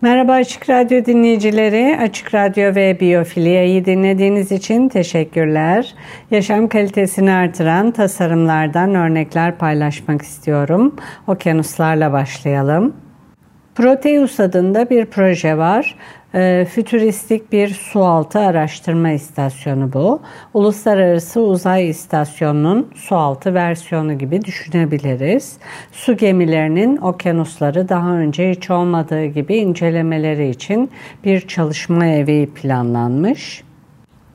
Merhaba Açık Radyo dinleyicileri. Açık Radyo ve Biyofilia'yı dinlediğiniz için teşekkürler. Yaşam kalitesini artıran tasarımlardan örnekler paylaşmak istiyorum. Okyanuslarla başlayalım. Proteus adında bir proje var. E, fütüristik bir sualtı araştırma istasyonu bu. Uluslararası Uzay İstasyonu'nun sualtı versiyonu gibi düşünebiliriz. Su gemilerinin okyanusları daha önce hiç olmadığı gibi incelemeleri için bir çalışma evi planlanmış.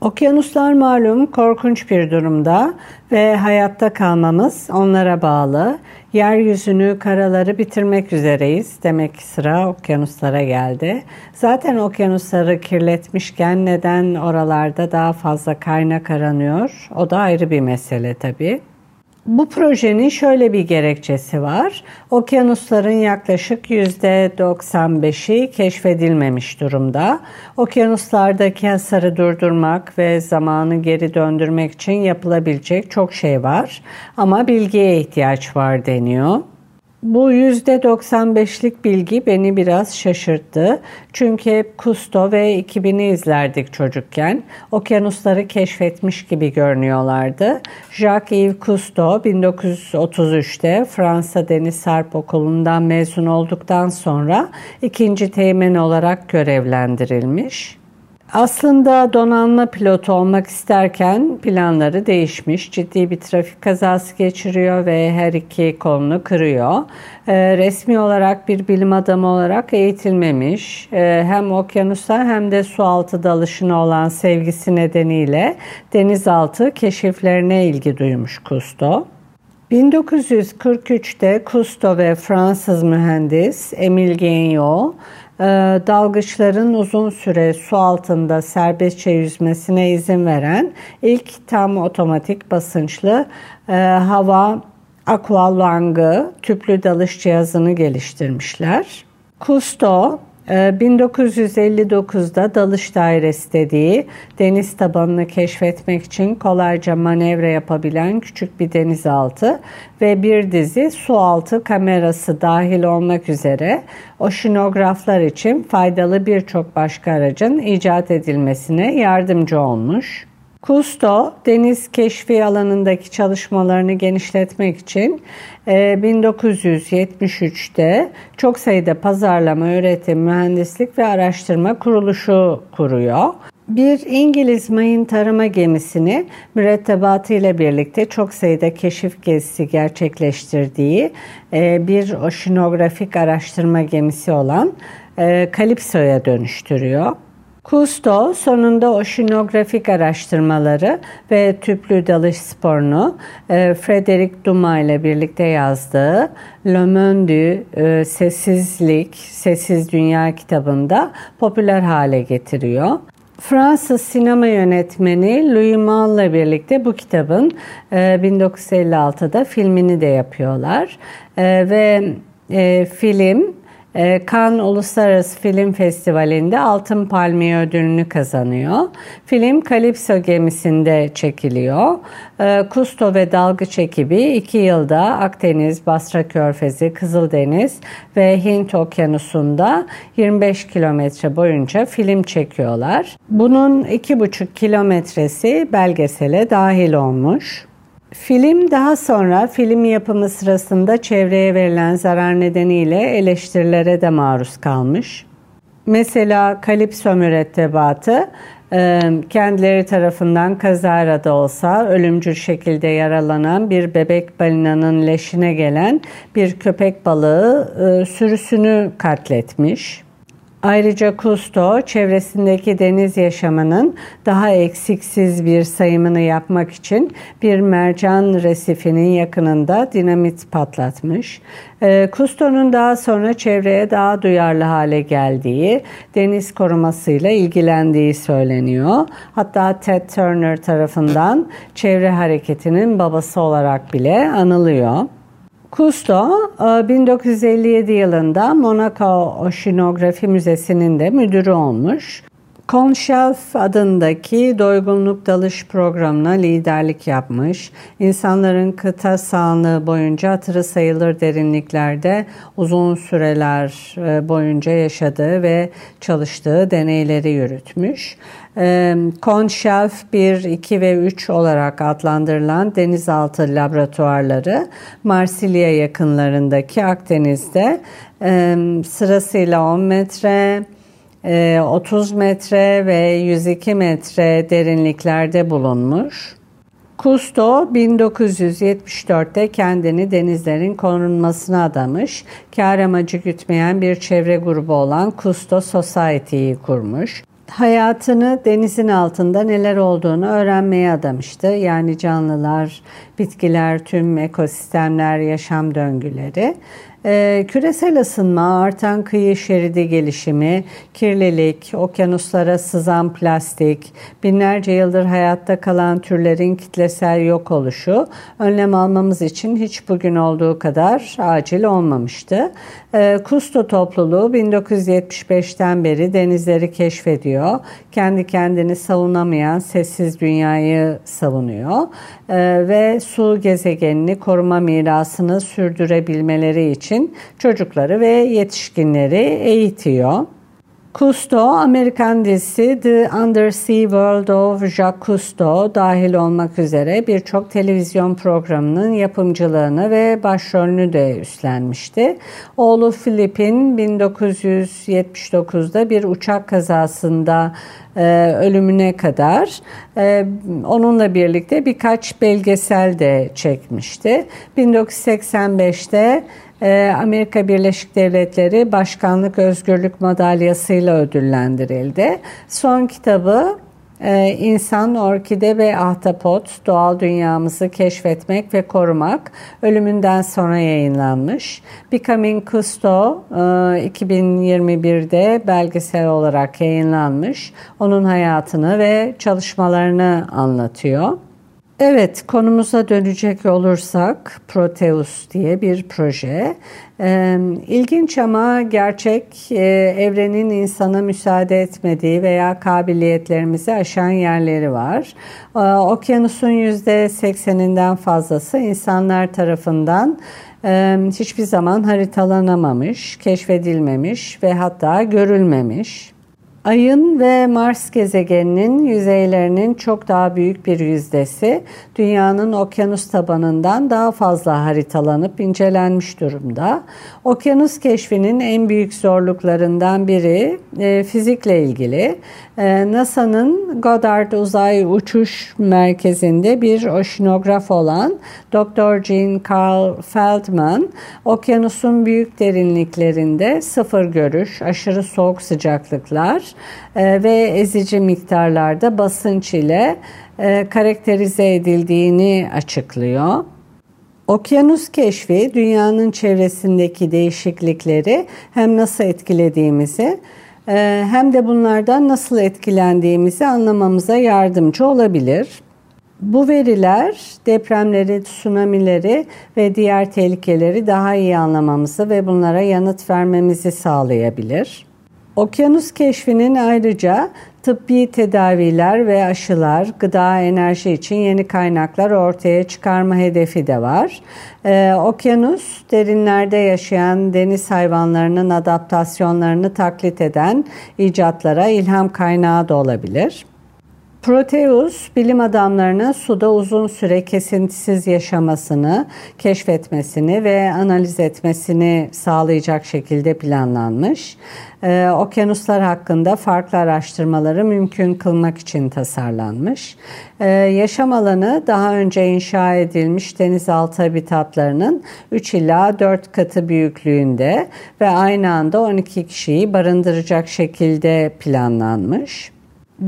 Okyanuslar malum korkunç bir durumda ve hayatta kalmamız onlara bağlı. Yeryüzünü, karaları bitirmek üzereyiz. Demek ki sıra okyanuslara geldi. Zaten okyanusları kirletmişken neden oralarda daha fazla kaynak aranıyor? O da ayrı bir mesele tabii. Bu projenin şöyle bir gerekçesi var. Okyanusların yaklaşık %95'i keşfedilmemiş durumda. Okyanuslardaki hasarı durdurmak ve zamanı geri döndürmek için yapılabilecek çok şey var. Ama bilgiye ihtiyaç var deniyor. Bu %95'lik bilgi beni biraz şaşırttı. Çünkü hep Kusto ve 2000'i izlerdik çocukken. Okyanusları keşfetmiş gibi görünüyorlardı. Jacques-Yves Cousteau 1933'te Fransa Deniz Harp Okulu'ndan mezun olduktan sonra ikinci teğmen olarak görevlendirilmiş. Aslında donanma pilotu olmak isterken planları değişmiş. Ciddi bir trafik kazası geçiriyor ve her iki kolunu kırıyor. E, resmi olarak bir bilim adamı olarak eğitilmemiş. E, hem okyanusa hem de su altı dalışına olan sevgisi nedeniyle denizaltı keşiflerine ilgi duymuş Kusto. 1943'te Kusto ve Fransız mühendis Emile Gagnon ee, dalgıçların uzun süre su altında serbestçe yüzmesine izin veren ilk tam otomatik basınçlı e, hava aqualung'ı tüplü dalış cihazını geliştirmişler. Cousteau 1959'da ee, dalış dairesi dediği deniz tabanını keşfetmek için kolayca manevra yapabilen küçük bir denizaltı ve bir dizi su altı kamerası dahil olmak üzere oşinograflar için faydalı birçok başka aracın icat edilmesine yardımcı olmuş. Kusto deniz keşfi alanındaki çalışmalarını genişletmek için 1973'te e, çok sayıda pazarlama, üretim, mühendislik ve araştırma kuruluşu kuruyor. Bir İngiliz mayın tarama gemisini mürettebatı ile birlikte çok sayıda keşif gezisi gerçekleştirdiği e, bir oşinografik araştırma gemisi olan e, Calypso'ya dönüştürüyor. Kusto sonunda oşinografik araştırmaları ve tüplü dalış sporunu e, Frederick Duma ile birlikte yazdığı Le Monde e, Sessizlik, Sessiz Dünya kitabında popüler hale getiriyor. Fransız sinema yönetmeni Louis Malle ile birlikte bu kitabın e, 1956'da filmini de yapıyorlar. E, ve e, film Cannes Uluslararası Film Festivali'nde Altın Palmiye ödülünü kazanıyor. Film Kalipso gemisinde çekiliyor. Kusto ee, ve dalgıç ekibi iki yılda Akdeniz, Basra Körfezi, Kızıldeniz ve Hint Okyanusu'nda 25 kilometre boyunca film çekiyorlar. Bunun 2,5 kilometresi belgesele dahil olmuş. Film daha sonra film yapımı sırasında çevreye verilen zarar nedeniyle eleştirilere de maruz kalmış. Mesela Kalipso mürettebatı e, kendileri tarafından kazara da olsa ölümcül şekilde yaralanan bir bebek balinanın leşine gelen bir köpek balığı e, sürüsünü katletmiş. Ayrıca Kusto çevresindeki deniz yaşamının daha eksiksiz bir sayımını yapmak için bir mercan resifinin yakınında dinamit patlatmış. Kusto'nun daha sonra çevreye daha duyarlı hale geldiği, deniz korumasıyla ilgilendiği söyleniyor. Hatta Ted Turner tarafından çevre hareketinin babası olarak bile anılıyor. Kusto 1957 e, yılında Monaco Oşinografi Müzesi'nin de müdürü olmuş. Conshelf adındaki doygunluk dalış programına liderlik yapmış. İnsanların kıta sahanlığı boyunca hatırı sayılır derinliklerde uzun süreler e, boyunca yaşadığı ve çalıştığı deneyleri yürütmüş. Conshelf 1, 2 ve 3 olarak adlandırılan denizaltı laboratuvarları Marsilya yakınlarındaki Akdeniz'de sırasıyla 10 metre, 30 metre ve 102 metre derinliklerde bulunmuş. Kusto 1974'te kendini denizlerin korunmasına adamış, kar amacı gütmeyen bir çevre grubu olan Kusto Society'yi kurmuş hayatını denizin altında neler olduğunu öğrenmeye adamıştı. Yani canlılar, bitkiler, tüm ekosistemler, yaşam döngüleri. Ee, küresel ısınma, artan kıyı şeridi gelişimi, kirlilik, okyanuslara sızan plastik, binlerce yıldır hayatta kalan türlerin kitlesel yok oluşu önlem almamız için hiç bugün olduğu kadar acil olmamıştı. Ee, Kusto topluluğu 1975'ten beri denizleri keşfediyor. Kendi kendini savunamayan sessiz dünyayı savunuyor. Ee, ve su gezegenini koruma mirasını sürdürebilmeleri için çocukları ve yetişkinleri eğitiyor. Cousteau, Amerikan dizisi The Undersea World of Jacques Cousteau dahil olmak üzere birçok televizyon programının yapımcılığını ve başrolünü de üstlenmişti. Oğlu Philip'in 1979'da bir uçak kazasında e, ölümüne kadar e, onunla birlikte birkaç belgesel de çekmişti. 1985'te ee, Amerika Birleşik Devletleri Başkanlık Özgürlük Madalyası'yla ödüllendirildi. Son kitabı e, İnsan, Orkide ve Ahtapot Doğal Dünyamızı Keşfetmek ve Korumak ölümünden sonra yayınlanmış. Becoming Cousteau 2021'de belgesel olarak yayınlanmış. Onun hayatını ve çalışmalarını anlatıyor. Evet, konumuza dönecek olursak Proteus diye bir proje. Ee, ilginç ama gerçek e, evrenin insana müsaade etmediği veya kabiliyetlerimizi aşan yerleri var. Ee, okyanusun %80'inden fazlası insanlar tarafından e, hiçbir zaman haritalanamamış, keşfedilmemiş ve hatta görülmemiş. Ayın ve Mars gezegeninin yüzeylerinin çok daha büyük bir yüzdesi dünyanın okyanus tabanından daha fazla haritalanıp incelenmiş durumda. Okyanus keşfinin en büyük zorluklarından biri e, fizikle ilgili. E, NASA'nın Goddard Uzay Uçuş Merkezi'nde bir oşinograf olan Dr. Jean Carl Feldman, okyanusun büyük derinliklerinde sıfır görüş, aşırı soğuk sıcaklıklar e, ve ezici miktarlarda basınç ile e, karakterize edildiğini açıklıyor. Okyanus keşfi dünyanın çevresindeki değişiklikleri hem nasıl etkilediğimizi hem de bunlardan nasıl etkilendiğimizi anlamamıza yardımcı olabilir. Bu veriler depremleri, tsunamileri ve diğer tehlikeleri daha iyi anlamamızı ve bunlara yanıt vermemizi sağlayabilir. Okyanus keşfinin ayrıca tıbbi tedaviler ve aşılar, gıda, enerji için yeni kaynaklar ortaya çıkarma hedefi de var. Ee, okyanus, derinlerde yaşayan deniz hayvanlarının adaptasyonlarını taklit eden icatlara ilham kaynağı da olabilir. Proteus bilim adamlarının suda uzun süre kesintisiz yaşamasını, keşfetmesini ve analiz etmesini sağlayacak şekilde planlanmış. Ee, okyanuslar hakkında farklı araştırmaları mümkün kılmak için tasarlanmış. Ee, yaşam alanı daha önce inşa edilmiş denizaltı habitatlarının 3 ila 4 katı büyüklüğünde ve aynı anda 12 kişiyi barındıracak şekilde planlanmış.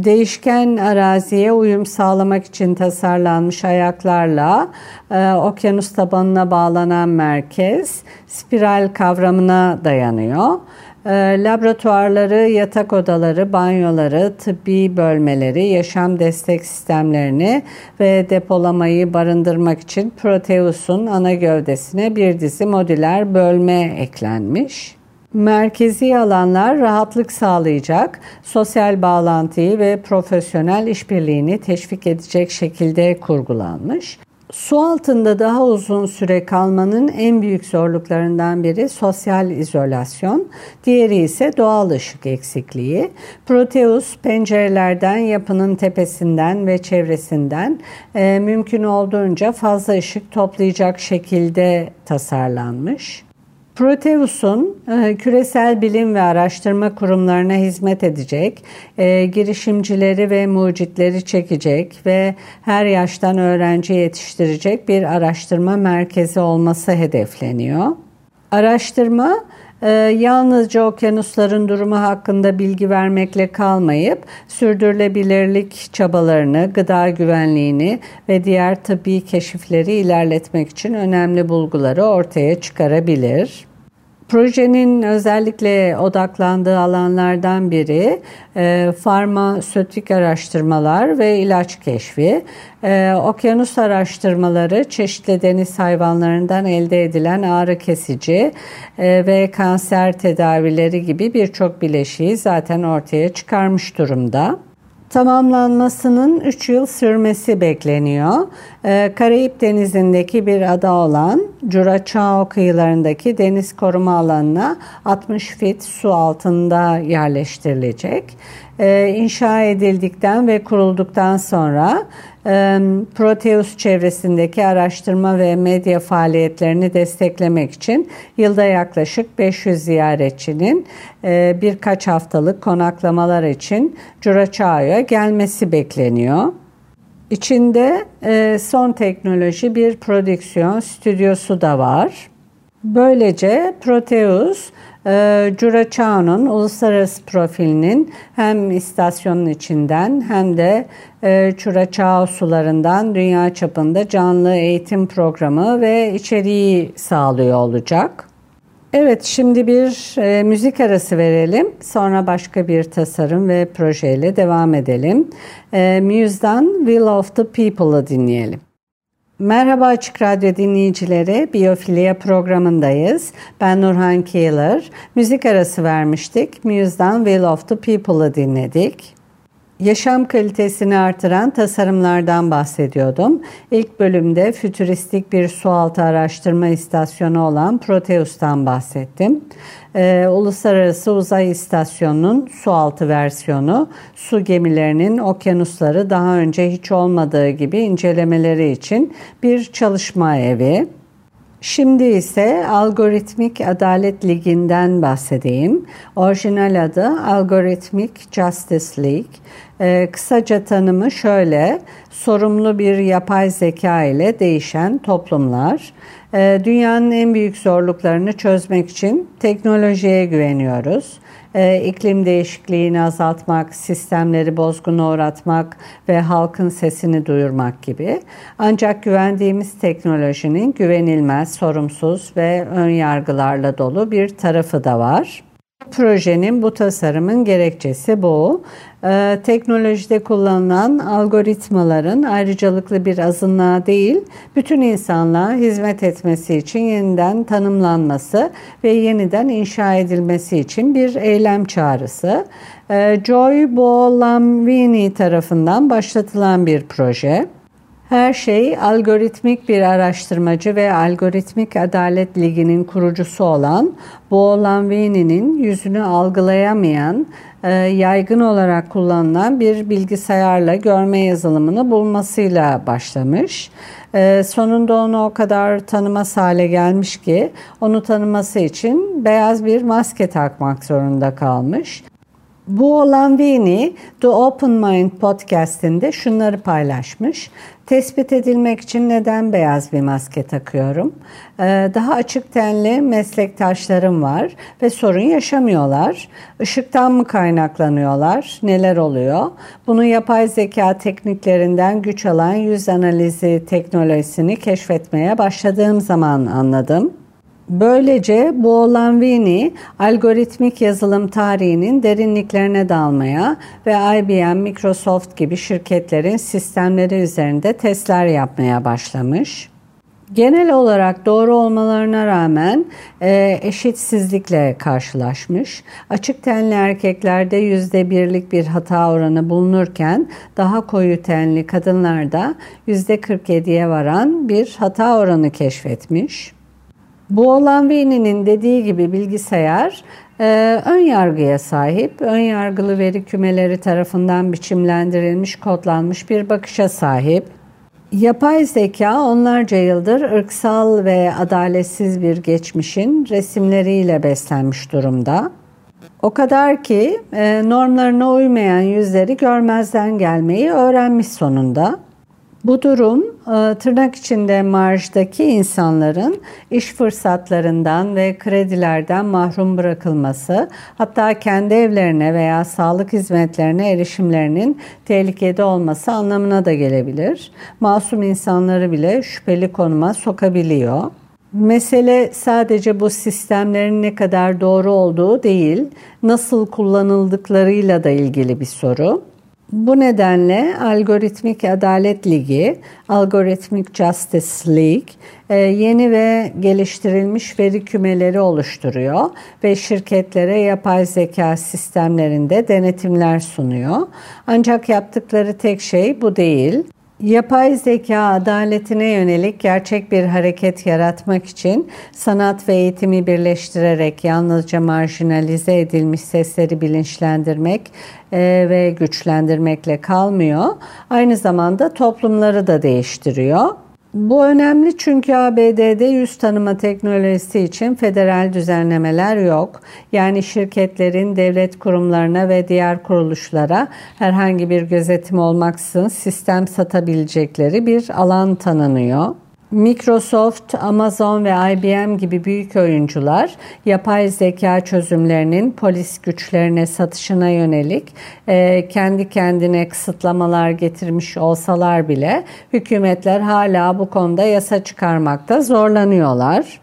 Değişken araziye uyum sağlamak için tasarlanmış ayaklarla e, okyanus tabanına bağlanan merkez spiral kavramına dayanıyor. E, laboratuvarları, yatak odaları, banyoları, tıbbi bölmeleri, yaşam destek sistemlerini ve depolamayı barındırmak için Proteus'un ana gövdesine bir dizi modüler bölme eklenmiş. Merkezi alanlar rahatlık sağlayacak, sosyal bağlantıyı ve profesyonel işbirliğini teşvik edecek şekilde kurgulanmış. Su altında daha uzun süre kalmanın en büyük zorluklarından biri sosyal izolasyon, diğeri ise doğal ışık eksikliği. Proteus pencerelerden, yapının tepesinden ve çevresinden e, mümkün olduğunca fazla ışık toplayacak şekilde tasarlanmış. Proteus'un e, küresel bilim ve araştırma kurumlarına hizmet edecek, e, girişimcileri ve mucitleri çekecek ve her yaştan öğrenci yetiştirecek bir araştırma merkezi olması hedefleniyor. Araştırma ee, yalnızca okyanusların durumu hakkında bilgi vermekle kalmayıp sürdürülebilirlik çabalarını, gıda güvenliğini ve diğer tıbbi keşifleri ilerletmek için önemli bulguları ortaya çıkarabilir. Projenin özellikle odaklandığı alanlardan biri e, farmasötik araştırmalar ve ilaç keşfi. E, okyanus araştırmaları çeşitli deniz hayvanlarından elde edilen ağrı kesici e, ve kanser tedavileri gibi birçok bileşiği zaten ortaya çıkarmış durumda tamamlanmasının 3 yıl sürmesi bekleniyor. Ee, Karayip Denizi'ndeki bir ada olan Curacao kıyılarındaki deniz koruma alanına 60 fit su altında yerleştirilecek. Ee, inşa edildikten ve kurulduktan sonra Proteus çevresindeki araştırma ve medya faaliyetlerini desteklemek için yılda yaklaşık 500 ziyaretçinin e, birkaç haftalık konaklamalar için Curaçao'ya gelmesi bekleniyor. İçinde e, son teknoloji bir prodüksiyon stüdyosu da var. Böylece Proteus e, Curaçao'nun uluslararası profilinin hem istasyonun içinden hem de e, Curaçao sularından dünya çapında canlı eğitim programı ve içeriği sağlıyor olacak. Evet şimdi bir e, müzik arası verelim. Sonra başka bir tasarım ve projeyle devam edelim. E, Muse'dan Will of the People'ı dinleyelim. Merhaba Açık Radyo dinleyicileri, Biyofilya programındayız. Ben Nurhan Keeler. Müzik arası vermiştik. Muse'dan Will of the People'ı dinledik. Yaşam kalitesini artıran tasarımlardan bahsediyordum. İlk bölümde fütüristik bir sualtı araştırma istasyonu olan Proteus'tan bahsettim. Ee, Uluslararası Uzay İstasyonu'nun sualtı versiyonu su gemilerinin okyanusları daha önce hiç olmadığı gibi incelemeleri için bir çalışma evi. Şimdi ise Algoritmik Adalet Ligi'nden bahsedeyim. Orijinal adı Algorithmic Justice League. Ee, kısaca tanımı şöyle, sorumlu bir yapay zeka ile değişen toplumlar. Ee, dünyanın en büyük zorluklarını çözmek için teknolojiye güveniyoruz. Ee, iklim değişikliğini azaltmak, sistemleri bozguna uğratmak ve halkın sesini duyurmak gibi. Ancak güvendiğimiz teknolojinin güvenilmez, sorumsuz ve ön yargılarla dolu bir tarafı da var. Projenin bu tasarımın gerekçesi bu. Ee, teknolojide kullanılan algoritmaların ayrıcalıklı bir azınlığa değil, bütün insanlığa hizmet etmesi için yeniden tanımlanması ve yeniden inşa edilmesi için bir eylem çağrısı. Ee, Joy Bolamvini tarafından başlatılan bir proje. Her şey algoritmik bir araştırmacı ve Algoritmik Adalet Ligi'nin kurucusu olan Bo Lanvini'nin yüzünü algılayamayan, e, yaygın olarak kullanılan bir bilgisayarla görme yazılımını bulmasıyla başlamış. E, sonunda onu o kadar tanımaz hale gelmiş ki onu tanıması için beyaz bir maske takmak zorunda kalmış. Bu olan Vini The Open Mind podcastinde şunları paylaşmış. Tespit edilmek için neden beyaz bir maske takıyorum? Ee, daha açık tenli meslektaşlarım var ve sorun yaşamıyorlar. Işıktan mı kaynaklanıyorlar? Neler oluyor? Bunu yapay zeka tekniklerinden güç alan yüz analizi teknolojisini keşfetmeye başladığım zaman anladım. Böylece bu olan Vini algoritmik yazılım tarihinin derinliklerine dalmaya ve IBM, Microsoft gibi şirketlerin sistemleri üzerinde testler yapmaya başlamış. Genel olarak doğru olmalarına rağmen e, eşitsizlikle karşılaşmış. Açık tenli erkeklerde yüzde birlik bir hata oranı bulunurken daha koyu tenli kadınlarda yüzde 47'ye varan bir hata oranı keşfetmiş. Bu olan Vini'nin dediği gibi bilgisayar e, ön yargıya sahip, ön yargılı veri kümeleri tarafından biçimlendirilmiş, kodlanmış bir bakışa sahip. Yapay zeka onlarca yıldır ırksal ve adaletsiz bir geçmişin resimleriyle beslenmiş durumda. O kadar ki e, normlarına uymayan yüzleri görmezden gelmeyi öğrenmiş sonunda. Bu durum e, tırnak içinde marjdaki insanların iş fırsatlarından ve kredilerden mahrum bırakılması, hatta kendi evlerine veya sağlık hizmetlerine erişimlerinin tehlikede olması anlamına da gelebilir. Masum insanları bile şüpheli konuma sokabiliyor. Mesele sadece bu sistemlerin ne kadar doğru olduğu değil, nasıl kullanıldıklarıyla da ilgili bir soru. Bu nedenle Algoritmik Adalet Ligi, Algoritmik Justice League e, yeni ve geliştirilmiş veri kümeleri oluşturuyor ve şirketlere yapay zeka sistemlerinde denetimler sunuyor. Ancak yaptıkları tek şey bu değil. Yapay zeka adaletine yönelik gerçek bir hareket yaratmak için sanat ve eğitimi birleştirerek yalnızca marjinalize edilmiş sesleri bilinçlendirmek e, ve güçlendirmekle kalmıyor. Aynı zamanda toplumları da değiştiriyor. Bu önemli çünkü ABD'de yüz tanıma teknolojisi için federal düzenlemeler yok. Yani şirketlerin devlet kurumlarına ve diğer kuruluşlara herhangi bir gözetim olmaksızın sistem satabilecekleri bir alan tanınıyor. Microsoft, Amazon ve IBM gibi büyük oyuncular yapay zeka çözümlerinin polis güçlerine satışına yönelik e, kendi kendine kısıtlamalar getirmiş olsalar bile hükümetler hala bu konuda yasa çıkarmakta zorlanıyorlar.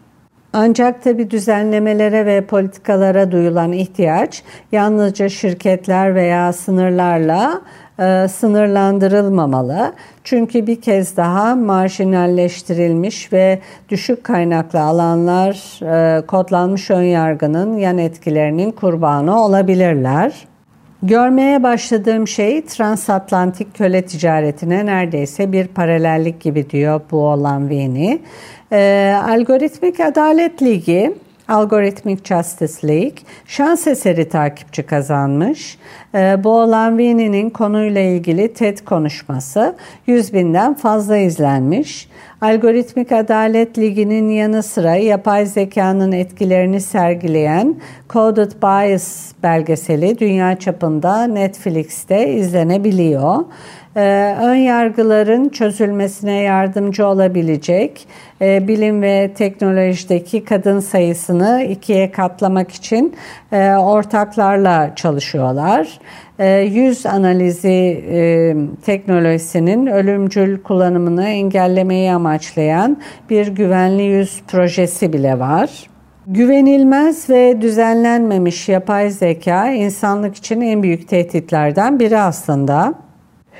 Ancak tabi düzenlemelere ve politikalara duyulan ihtiyaç yalnızca şirketler veya sınırlarla e, sınırlandırılmamalı. Çünkü bir kez daha marjinalleştirilmiş ve düşük kaynaklı alanlar e, kodlanmış önyargının yan etkilerinin kurbanı olabilirler. Görmeye başladığım şey transatlantik köle ticaretine neredeyse bir paralellik gibi diyor bu olan Vini. Ee, Algoritmik Adalet Ligi Algorithmic Justice League şans eseri takipçi kazanmış. Ee, Bo Lanvini'nin konuyla ilgili TED konuşması 100 binden fazla izlenmiş. Algoritmik Adalet Ligi'nin yanı sıra yapay zekanın etkilerini sergileyen Coded Bias belgeseli dünya çapında Netflix'te izlenebiliyor e, ön yargıların çözülmesine yardımcı olabilecek e, bilim ve teknolojideki kadın sayısını ikiye katlamak için e, ortaklarla çalışıyorlar. E, yüz analizi teknolojisinin ölümcül kullanımını engellemeyi amaçlayan bir güvenli yüz projesi bile var. Güvenilmez ve düzenlenmemiş yapay zeka insanlık için en büyük tehditlerden biri aslında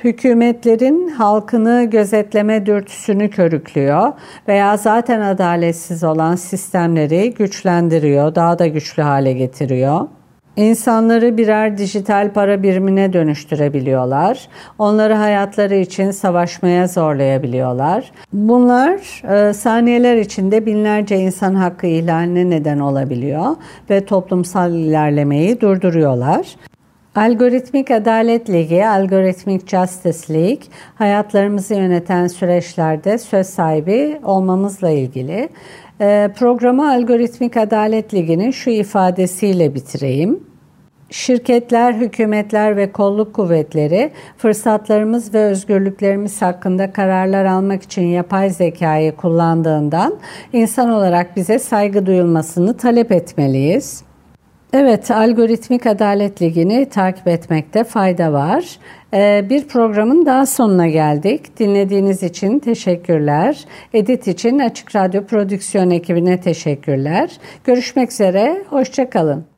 hükümetlerin halkını gözetleme dürtüsünü körüklüyor veya zaten adaletsiz olan sistemleri güçlendiriyor, daha da güçlü hale getiriyor. İnsanları birer dijital para birimine dönüştürebiliyorlar. Onları hayatları için savaşmaya zorlayabiliyorlar. Bunlar e, saniyeler içinde binlerce insan hakkı ihlaline neden olabiliyor ve toplumsal ilerlemeyi durduruyorlar. Algoritmik Adalet Ligi, Algoritmik Justice League, hayatlarımızı yöneten süreçlerde söz sahibi olmamızla ilgili. E, programı Algoritmik Adalet Ligi'nin şu ifadesiyle bitireyim. Şirketler, hükümetler ve kolluk kuvvetleri fırsatlarımız ve özgürlüklerimiz hakkında kararlar almak için yapay zekayı kullandığından insan olarak bize saygı duyulmasını talep etmeliyiz. Evet, Algoritmik Adalet Ligi'ni takip etmekte fayda var. Ee, bir programın daha sonuna geldik. Dinlediğiniz için teşekkürler. Edit için Açık Radyo Prodüksiyon ekibine teşekkürler. Görüşmek üzere, hoşçakalın.